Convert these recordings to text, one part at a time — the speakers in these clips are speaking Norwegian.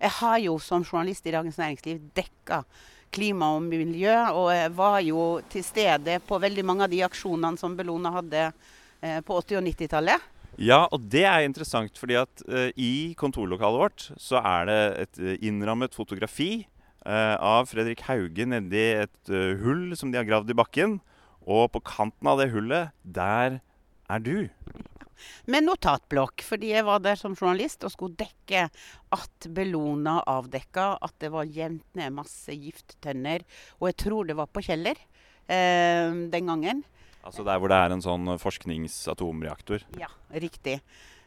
Jeg har jo som journalist i Dagens Næringsliv dekka klima og miljø, og var jo til stede på veldig mange av de aksjonene som Bellona hadde eh, på 80- og 90-tallet. Ja, og det er interessant, fordi at uh, i kontorlokalet vårt så er det et uh, innrammet fotografi uh, av Fredrik Hauge nedi et hull som de har gravd i bakken. Og på kanten av det hullet, der er du. Med notatblokk, fordi jeg var der som journalist og skulle dekke at Bellona avdekka at det var jevnt ned masse gifttønner. Og jeg tror det var på Kjeller den gangen. Altså der hvor det er en sånn forskningsatomreaktor? Ja, riktig.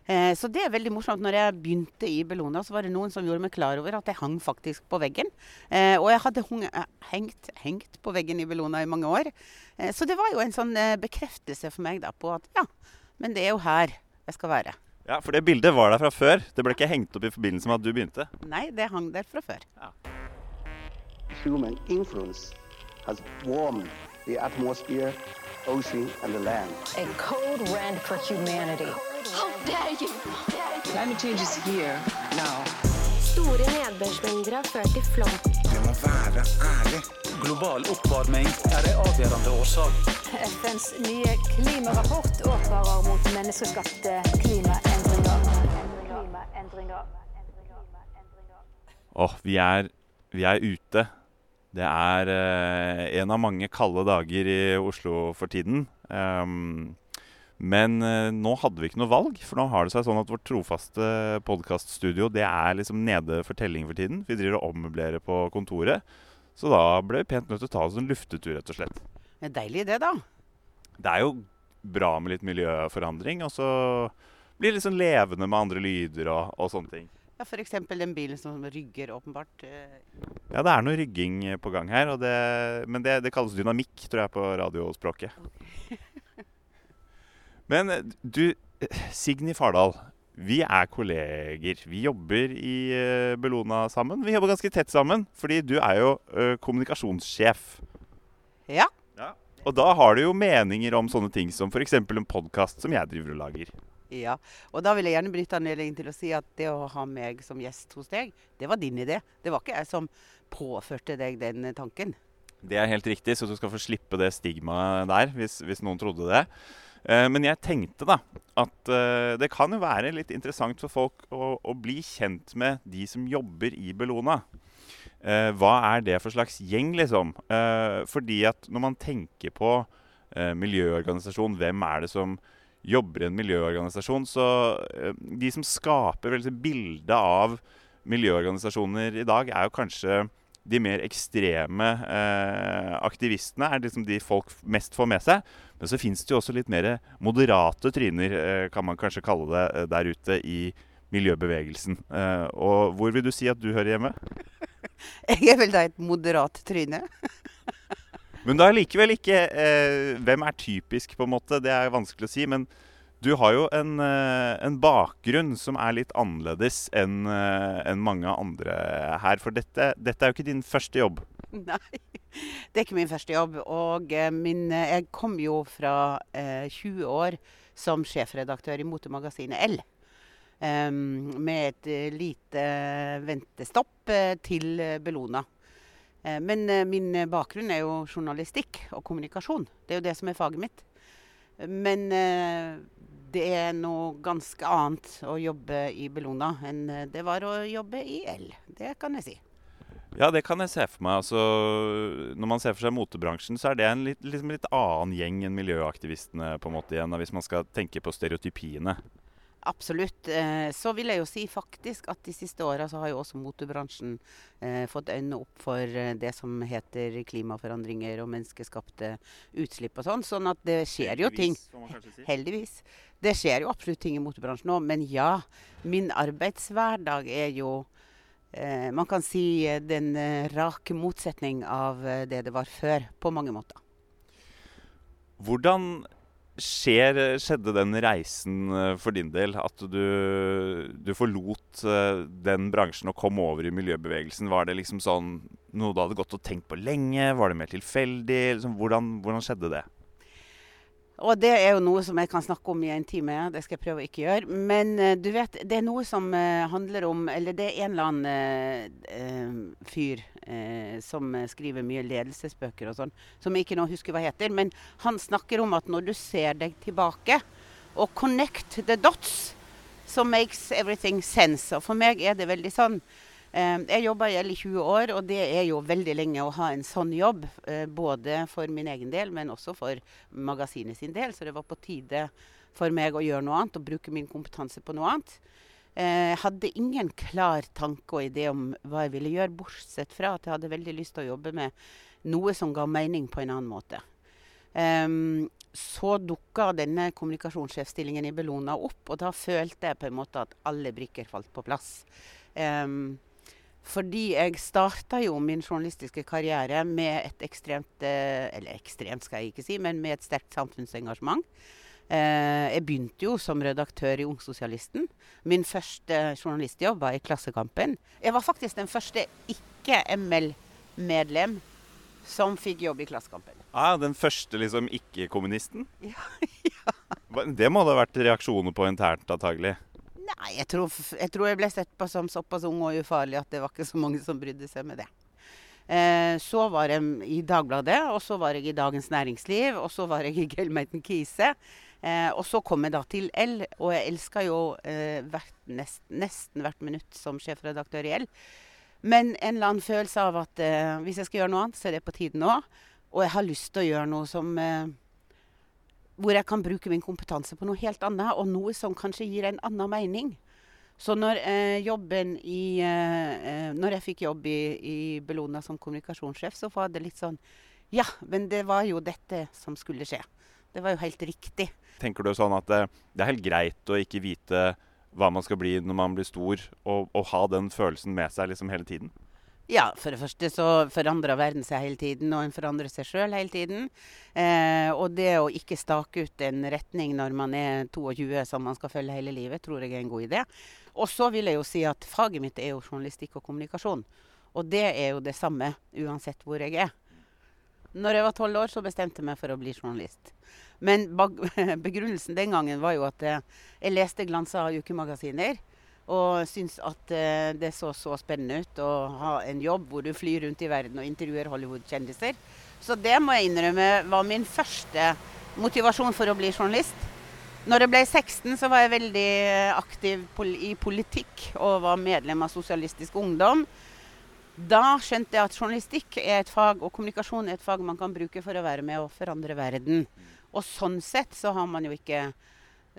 Eh, så det er veldig morsomt. Når jeg begynte i Bellona, så var det noen som gjorde meg klar over at jeg hang faktisk på veggen. Eh, og jeg hadde eh, hengt, hengt, på veggen i Bellona i mange år. Eh, så det var jo en sånn eh, bekreftelse for meg da på at ja, men det er jo her jeg skal være. Ja, For det bildet var der fra før? Det ble ikke hengt opp i forbindelse med at du begynte? Nei, det hang der fra før. Ja. Human influence has warmed the atmosphere ocean and the land. A code red for humanity. How dare you? Climate change is here now. Store nedbørsmengder har ført til flom. Være ærlig. Global oppvarming er en avgjørende årsak. FNs nye klimarapport advarer mot menneskeskapte klimaendringer. klimaendringer. Åh, oh, vi, vi er ute. Det er eh, en av mange kalde dager i Oslo for tiden. Um, men eh, nå hadde vi ikke noe valg, for nå har det seg sånn at vårt trofaste podkaststudio er liksom nede for telling for tiden. Vi driver og ommøblerer på kontoret. Så da ble vi pent nødt til å ta oss en luftetur, rett og slett. Det er deilig det, da. Det er jo bra med litt miljøforandring. Og så blir det litt sånn levende med andre lyder og, og sånne ting. Ja, F.eks. den bilen som rygger, åpenbart. Eh. Ja, det er noe rygging på gang her. Det, men det, det, kalles dynamikk, tror jeg, på radiospråket. men du, Signy Fardal. Vi er kolleger. Vi jobber i uh, Bellona sammen. Vi jobber ganske tett sammen, fordi du er jo kommunikasjonssjef. Ja. ja. Og da har du jo meninger om sånne ting som f.eks. en podkast som jeg driver og lager. Ja, og da vil jeg gjerne benytte anledningen til å si at det å ha meg som gjest hos deg, det var din idé. Det var ikke jeg som påførte deg den tanken. Det er helt riktig, så du skal få slippe det stigmaet der, hvis, hvis noen trodde det. Eh, men jeg tenkte da at eh, det kan jo være litt interessant for folk å, å bli kjent med de som jobber i Bellona. Eh, hva er det for slags gjeng, liksom? Fordi at når man tenker på miljøorganisasjon, hvem er det som jobber i en miljøorganisasjon. Så de som skaper bildet av miljøorganisasjoner i dag, er jo kanskje de mer ekstreme eh, aktivistene er liksom de folk mest får med seg. Men så fins det jo også litt mer moderate tryner, eh, kan man kanskje kalle det, eh, der ute i miljøbevegelsen. Eh, og hvor vil du si at du hører hjemme? Jeg er vel da et moderat tryne. Men da likevel ikke eh, Hvem er typisk, på en måte? Det er vanskelig å si. Men du har jo en, eh, en bakgrunn som er litt annerledes enn eh, en mange andre her. For dette, dette, er jo ikke din første jobb. Nei, det er ikke min første jobb. Og eh, min, jeg kom jo fra 20 år som sjefredaktør i motemagasinet L. Um, med et lite ventestopp til Bellona. Eh, men eh, min bakgrunn er jo journalistikk og kommunikasjon. Det er jo det som er faget mitt. Men eh, det er noe ganske annet å jobbe i Bellona enn det var å jobbe i L. Det kan jeg si. Ja, det kan jeg se for meg. Altså, når man ser for seg motebransjen, så er det en litt, liksom litt annen gjeng enn miljøaktivistene, på en måte igjen, hvis man skal tenke på stereotypiene. Absolutt. Eh, så vil jeg jo si faktisk at de siste åra så har jo også motebransjen eh, fått øynene opp for eh, det som heter klimaforandringer og menneskeskapte utslipp og sånn. Sånn at det skjer jo ting. Heldigvis. Det skjer jo absolutt ting i motorbransjen nå. Men ja, min arbeidshverdag er jo Man kan si den rake motsetning av det det var før, på mange måter. Hvordan skjer, skjedde den reisen eh, for din del? At du, du, forlot eh, den bransjen og kom over i miljøbevegelsen? Var det liksom sånn noe du hadde gått og tenkt på lenge? Var det mer tilfeldig? Liksom, hvordan, hvordan, skjedde det? Og det er jo noe som jeg kan snakke om i en time. Det skal jeg prøve å ikke gjøre. Men eh, du vet, det er noe som eh, handler om Eller det er en eller annen eh, eh, fyr eh, som skriver mye ledelsesbøker og sånn, som jeg ikke nå husker hva heter. Men han snakker om at når du ser deg tilbake og connect the dots, så makes everything sense. Og for meg er det veldig sånn. Eh, Jeg jobba i L i 20 år, og det er jo veldig lenge å ha en sånn jobb. eh, Både for min egen del, men også for magasinet sin del. Så det var på tide for meg å gjøre noe annet og bruke min kompetanse på noe annet. Eh, Jeg hadde ingen klar tanke og idé om hva jeg ville gjøre, bortsett fra at jeg hadde veldig lyst til å jobbe med noe som ga mening på en annen måte. Um, så dukka denne kommunikasjonssjefstillingen i Bellona opp, og da følte jeg på en måte at alle brikker falt på plass. Ehm, fordi jeg starta jo min journalistiske karriere med et ekstremt eh, Eller ekstremt, skal jeg ikke si, men med et sterkt samfunnsengasjement. Eh, jeg begynte jo som redaktør i Ungsosialisten. Min første journalistjobb var i Klassekampen. Jeg var faktisk den første ikke-ML-medlem som fikk jobb i Klassekampen. Ah, den første liksom ikke-kommunisten? Ja, ja. Det må det ha vært reaksjoner på internt, antagelig. Nei, jeg tror, jeg tror jeg ble sett på som såpass ung og ufarlig at det var ikke så mange som brydde seg med det. Eh, så var jeg i Dagbladet, og så var jeg i Dagens Næringsliv, og så var jeg i Gelmeiten Kise. Eh, og så kom jeg da til L, og jeg elska jo eh, hvert, nest, nesten hvert minutt som sjefredaktør i L. Men en eller annen følelse av at eh, hvis jeg skal gjøre noe annet, så er det på tide nå. Og jeg har lyst til å gjøre noe som eh, hvor jeg kan bruke min kompetanse på noe helt annet, og noe som kanskje gir en annen mening. Så når, eh, jobben i, eh, eh, når jeg fikk jobb i, i Bellona som kommunikasjonssjef, så var det litt sånn Ja, men det var jo dette som skulle skje. Det var jo helt riktig. Tenker du sånn at det, det er helt greit å ikke vite hva man skal bli når man blir stor, og, og ha den følelsen med seg liksom hele tiden? Ja, for det første så forandrer verden seg hele tiden, og en forandrer seg sjøl hele tiden. Eh, og det å ikke stake ut en retning når man er 22 som man skal følge hele livet, tror jeg er en god idé. Og så vil jeg jo si at faget mitt er jo journalistikk og kommunikasjon. Og det er jo det samme uansett hvor jeg er. Når jeg var tolv år, så bestemte jeg meg for å bli journalist. Men begrunnelsen den gangen var jo at eh, jeg leste glansa ukemagasiner. Og syns at eh, det så så spennende ut å ha en jobb hvor du flyr rundt i verden og intervjuer Hollywood-kjendiser. Så det må jeg innrømme var min første motivasjon for å bli journalist. Når jeg ble 16, så var jeg veldig aktiv i politikk og var medlem av Sosialistisk Ungdom. Da skjønte jeg at journalistikk er et fag, og kommunikasjon er et fag man kan bruke for å være med og forandre verden. Og sånn sett så har man jo ikke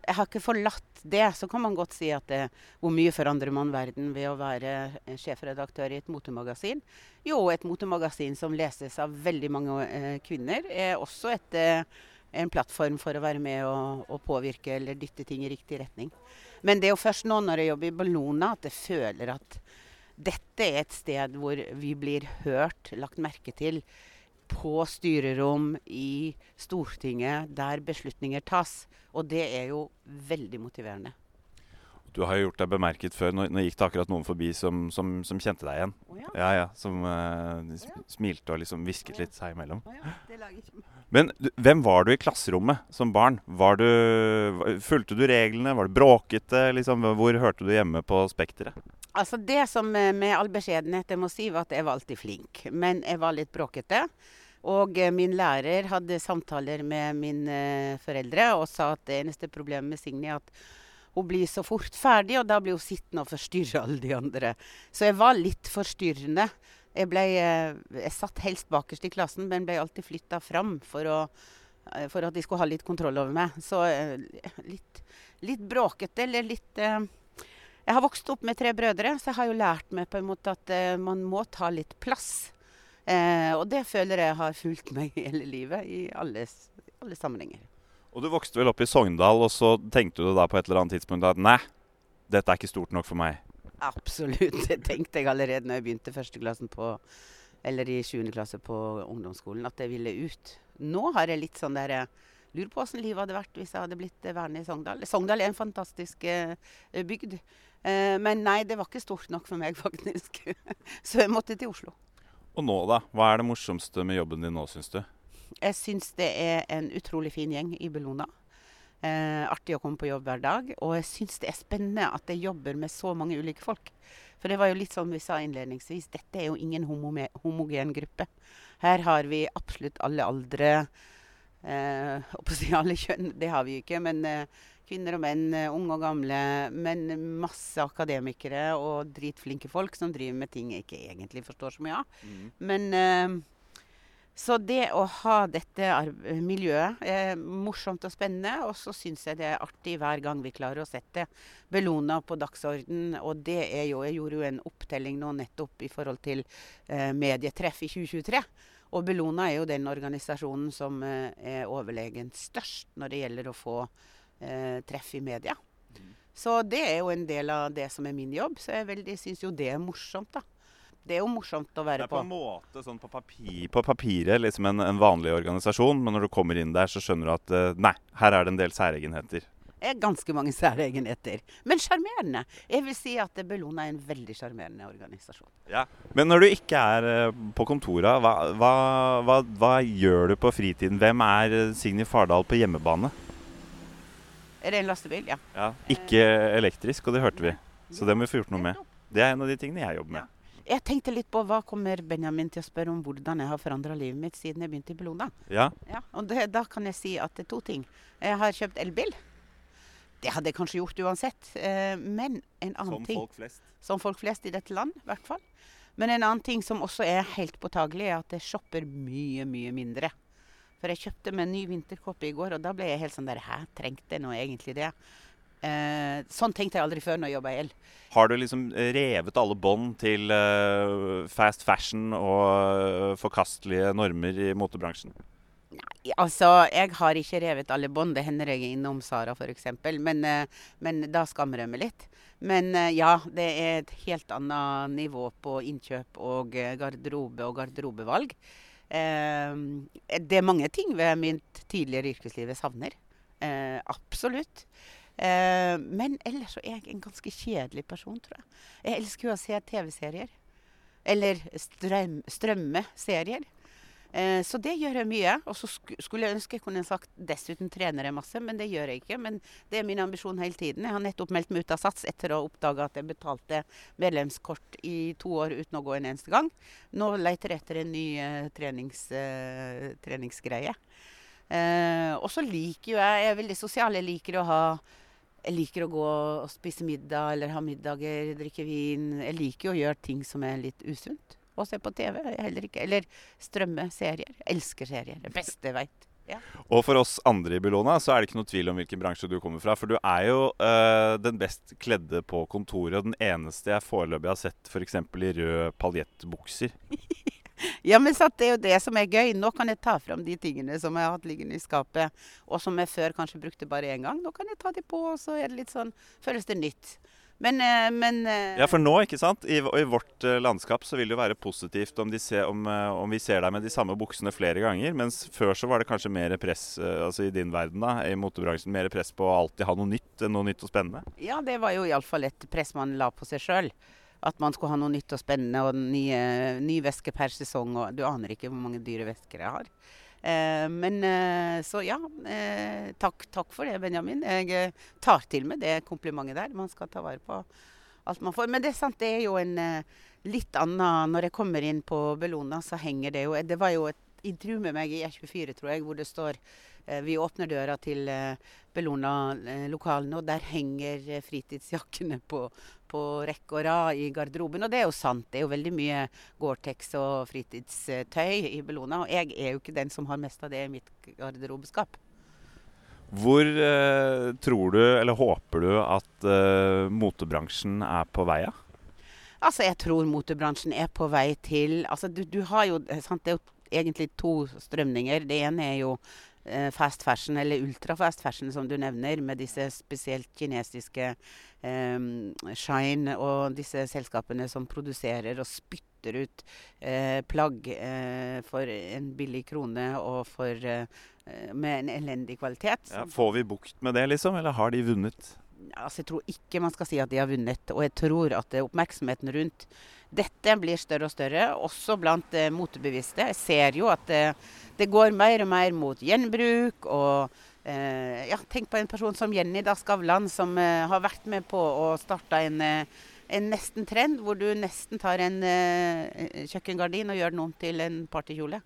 Jeg har ikke forlatt det. Så kan man godt si at det, hvor mye forandrer man verden ved å være eh, sjefredaktør i et motemagasin? Jo, et motemagasin som leses av veldig mange eh, kvinner, er også et eh, en plattform for å være med og, og påvirke eller dytte ting i riktig retning. Men det er jo først nå når jeg jobber i Bellona at jeg føler at dette er et sted hvor vi blir hørt, lagt merke til, på styrerom i Stortinget, der beslutninger tas. Og det er jo veldig motiverende. Du har jo gjort deg bemerket før. Nå, nå gikk det akkurat noen forbi som, som, som kjente deg igjen. Oh, ja. Ja, ja, Som uh, smilte og liksom hvisket litt seg imellom. Oh, Men du, hvem var du i klasserommet som barn? Var du, fulgte du reglene? Var du bråkete? Liksom, hvor hørte du hjemme på spekteret? Altså Det som eh, med all beskjedenhet jeg må si, var at jeg var alltid flink. Men jeg var litt bråkete. Og eh, min lærer hadde samtaler med mine foreldre og sa at det eneste problemet med Signy er at hun blir så fort ferdig, og da blir hun sittende og forstyrre alle de andre. Så jeg var litt forstyrrende. Jeg, ble, eh, jeg satt helst bakerst i klassen, men ble alltid flytta fram for, å, eh, for at de skulle ha litt kontroll over meg. Så eh, litt, litt bråkete, eller litt jeg har vokst opp med tre brødre, så jeg har jo lært meg på en måte at man må ta litt plass. Og det føler jeg har fulgt meg hele livet, i alle, alle sammenhenger. Og du vokste vel opp i Sogndal, og så tenkte du da på et eller annet tidspunkt at nei, dette er ikke stort nok for meg. Absolutt. Det tenkte jeg allerede når jeg begynte førsteklassen på eller i 7. klasse på ungdomsskolen, at jeg ville ut. Nå har jeg litt sånn der eh, Lurer på åssen livet hadde vært hvis jeg hadde blitt eh, værende i Sogndal. Sogndal er en fantastisk eh, bygd. Eh, men nei, det var ikke stort nok for meg, faktisk. Så jeg måtte til Oslo. Og nå, da? Hva er det morsomste med jobben din nå, syns du? Jeg syns det er en utrolig fin gjeng i Bellona. Eh, artig å komme på jobb hver dag. Og jeg syns det er spennende at jeg jobber med så mange ulike folk. For det var jo litt som vi sa innledningsvis, dette er jo ingen homogen gruppe. Her har vi absolutt alle aldre. Eh, si alle kjønn, det har vi jo ikke. Men eh, kvinner og menn, eh, unge og gamle. Men masse akademikere og dritflinke folk som driver med ting jeg ikke egentlig forstår så mye av. Men eh, så det å ha dette miljøet er morsomt og spennende. Og så syns jeg det er artig hver gang vi klarer å sette Bellona på dagsorden. Og det er jo Jeg gjorde jo en opptelling nå nettopp i forhold til eh, medietreff i 2023. Og Bellona er jo den organisasjonen som eh, er overlegent størst når det gjelder å få eh, treff i media. Så det er jo en del av det som er min jobb. Så jeg veldig syns jo det er morsomt, da. Det er jo morsomt å være på. Det er på en måte sånn på, papir, på papiret liksom en, en vanlig organisasjon, men når du kommer inn der, så skjønner du at eh, nei, her er det en del særegenheter. Det er ganske mange særegenheter. Men sjarmerende. Jeg vil si at Bellona er en veldig sjarmerende organisasjon. Ja. Men når du ikke er eh, på kontora, hva, hva, hva, hva gjør du på fritiden? Hvem er Signe Signy Fardal på hjemmebane? Er det en lastebil? Ja. Ja, ikke elektrisk, og det hørte vi. Så det må vi få gjort noe med. Det er en av de tingene jeg jobber med. Jeg tenkte litt på hva kommer Benjamin til å spørre om hvordan jeg har forandra livet mitt siden jeg begynte i Bellona. Ja, Ja, og det, da kan jeg si at det er to ting. Jeg har kjøpt elbil. Det hadde jeg kanskje gjort uansett. Eh, men en annen som ting folk flest. Som folk flest i dette land, i hvert fall. Men en annen ting som også er helt påtagelig, er at jeg shopper mye, mye mindre. For jeg kjøpte meg en ny vinterkåpe i går, og da ble jeg helt sånn der Hæ, trengte jeg nå egentlig det? Eh, sånn tenkte jeg aldri før når jeg jobba i el. Har du liksom revet alle bånd til eh, fast fashion og eh, forkastelige normer i motebransjen? Nei, Altså, jeg har ikke revet alle bånd. Det hender jeg er innom Sara f.eks. Men, eh, men da skammer jeg meg litt. Men eh, ja, det er et helt annet nivå på innkjøp og eh, garderobe og garderobevalg. Det er mange ting ved mitt tidligere yrkesliv jeg savner. Eh, absolutt. Eh, men ellers så er jeg en ganske kjedelig person, tror jeg. Jeg elsker jo å se TV-serier. Eller strøm, strømmeserier. Eh, så det gjør jeg mye. Og så skulle jeg ønske jeg kunne sagt dessuten trener jeg masse, men det gjør jeg ikke. Men det er min ambisjon hele tiden. Jeg har nettopp meldt meg ut av Sats etter å ha oppdaga at jeg betalte medlemskort i to år uten å gå en eneste gang. Nå leter jeg etter en ny uh, trenings, uh, treningsgreie. Eh, og så liker jo jeg Jeg er veldig sosial. Jeg liker å ha jeg liker å gå og spise middag eller ha middager, drikke vin. Jeg liker jo å gjøre ting som er litt usunt. Og se på TV. er Heller ikke. Eller strømme serier. Jeg elsker serier. Det beste jeg veit. Og for oss andre i Bellona så er det ikke noe tvil om hvilken bransje du kommer fra. For du er jo øh, den best kledde på kontoret, og den eneste jeg foreløpig har sett f.eks. i rød paljettbukser. Ja, men sant, det er jo det som er gøy. Nå kan jeg ta fram de tingene som jeg har hatt liggende i skapet, og som jeg før kanskje brukte bare én gang. Nå kan jeg ta de på, og så er det litt sånn Føles det nytt. Men, eh, men eh, Ja, for nå, ikke sant, i, i vårt eh, landskap så vil det jo være positivt om, de ser, om, om vi ser deg med de samme buksene flere ganger. Mens før så var det kanskje mer press, altså i din verden da, i motebransjen, mer press på å alltid ha noe nytt noe nytt og spennende. Ja, det var jo iallfall et press man la på seg sjøl. At man skulle ha noe nytt og spennende og nye, ny væske per sesong. Og du aner ikke hvor mange dyre væsker jeg har. Eh, men eh, så ja. Eh, takk, takk for det, Benjamin. Jeg eh, tar til meg det komplimentet der. Man skal ta vare på alt man får. Men det er sant, det er jo en eh, litt annen Når jeg kommer inn på Bellona, så henger det jo Det var jo et intervju med meg i E24, tror jeg, hvor det står eh, Vi åpner døra til eh, Bellona-lokalene, og der henger eh, fritidsjakkene på, på rekke og rad i garderoben. Og det er jo sant. Det er jo veldig mye Gore-Tex og fritidstøy i Bellona. Og jeg er jo ikke den som har mest av det i mitt garderobeskap. Hvor eh, tror du, eller håper du, at eh, motebransjen er på vei av? Altså, jeg tror motebransjen er på vei til Altså, du, du har jo sant, Det er jo egentlig to strømninger. Det ene er jo eh, fast fashion, eller ultrafast fashion, som du nevner, med disse spesielt kinesiske eh, Shine og disse selskapene som produserer og spytter ut eh, plagg eh, for en billig krone og for, eh, med en elendig kvalitet. Ja, får vi bukt med det, liksom? Eller har de vunnet? altså Jeg tror ikke man skal si at de har vunnet. Og jeg tror at eh, oppmerksomheten rundt dette blir større og større, også blant eh, motebevisste. Jeg ser jo at det, det går mer og mer mot gjenbruk. og eh, ja, Tenk på en person som Jenny da Skavlan, som eh, har vært med på å starte en, eh, en nesten trend, hvor du nesten tar en eh, kjøkkengardin og gjør den om til en partykjole.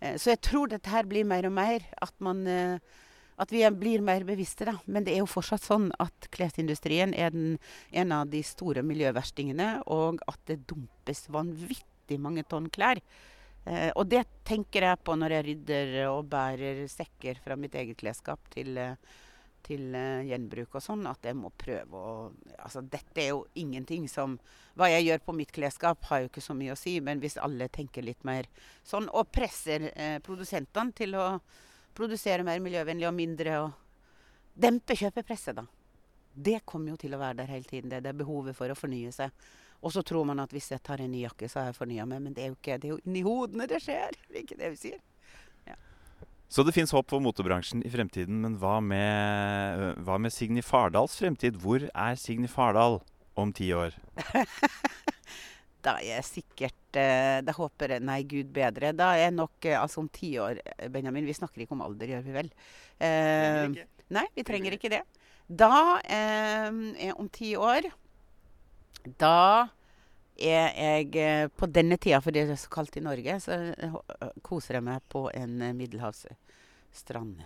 Eh, så jeg tror dette her blir mer og mer at man eh, at vi blir mer bevisste, da. Men det er jo fortsatt sånn at klesindustrien er den, en av de store miljøverstingene, og at det dumpes vanvittig mange tonn klær. Eh, og det tenker jeg på når jeg rydder og bærer sekker fra mitt eget klesskap til, til eh, gjenbruk og sånn, at jeg må prøve å Altså, dette er jo ingenting som Hva jeg gjør på mitt klesskap, har jo ikke så mye å si, men hvis alle tenker litt mer sånn, og presser eh, produsentene til å produsere mer miljøvennlig og mindre og dempe kjøpepresset, da. Det kommer jo til å være der hele tiden. Det, det er behovet for å fornye seg. Og så tror man at hvis jeg tar en ny jakke, så har jeg fornya meg. Men det er jo ikke det er jo inni hodene det skjer. Det er ikke det vi sier. Så det fins håp for motebransjen i fremtiden, men hva med, hva med Signy Fardals fremtid? Hvor er Signy Fardal om ti år? Da er jeg sikkert eh, Da håper jeg Nei, gud bedre. Da er jeg nok eh, Altså om ti år, eh, Benjamin. Vi snakker ikke om alder, gjør vi vel? Eh, nei, vi trenger ikke det. Da, om ti år Da er jeg På denne tida, for det er så kaldt i Norge, så koser jeg meg på en middelhavsstrand.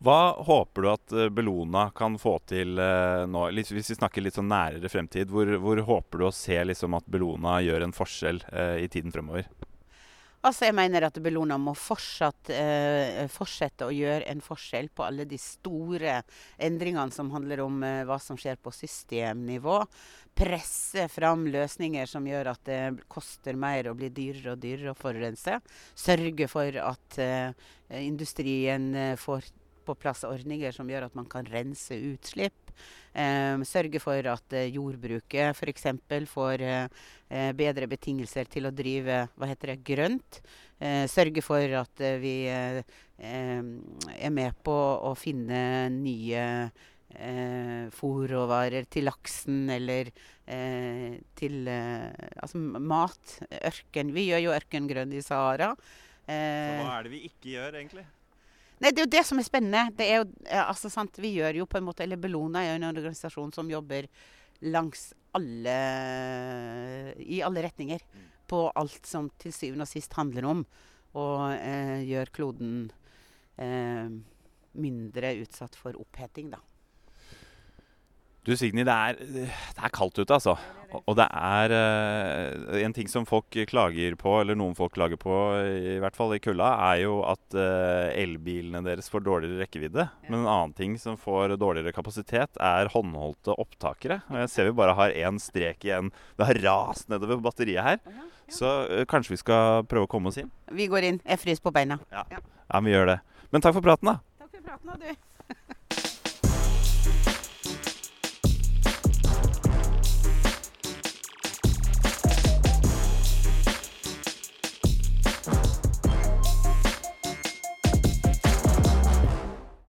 Hva håper du at eh, Bellona kan få til eh, nå? Hvis vi snakker litt sånn nærere fremtid, hvor, hvor håper du å se liksom at Bellona gjør en forskjell eh, i tiden fremover? Altså, jeg mener at Bellona må fortsatt, eh, fortsette å gjøre en forskjell på alle de store endringene som handler om eh, hva som skjer på systemnivå. Presse fram løsninger som gjør at det koster mer og blir dyrere og dyrere å forurense. Sørge for at eh, industrien får på plass ordninger som gjør at man kan rense utslipp. Eh, sørge for at eh, jordbruket f.eks. får eh, eh, bedre betingelser til å drive hva heter det, grønt. Eh, sørge for at eh, vi er med på å finne nye eh, fòrråvarer til laksen eller eh, til eh, altså mat. Ørken. Vi gjør jo ørkengrønn i Sahara. Eh, er det vi ikke gjør, egentlig? Nei, Det er jo det som er spennende. Det er jo, altså, sant, vi gjør jo på en måte, eller Bellona er jo en organisasjon som jobber langs alle I alle retninger. På alt som til syvende og sist handler om å eh, gjøre kloden eh, mindre utsatt for oppheting, da. Du Signy, det er, det er kaldt ute, altså. Og- det er uh, En ting som folk klager på, eller noen folk klager på, i hvert fall i kulda, er jo at uh, elbilene deres får dårligere rekkevidde. Men en annen ting som får dårligere kapasitet, er håndholdte opptakere. Og jeg ser vi bare har én strek igjen. Det har rast nedover batteriet her. Så uh, kanskje vi skal prøve å komme oss inn? Vi går inn. Jeg fryser på beina. Ja, vi gjør det. Men takk for praten, da. Takk for praten, da, du.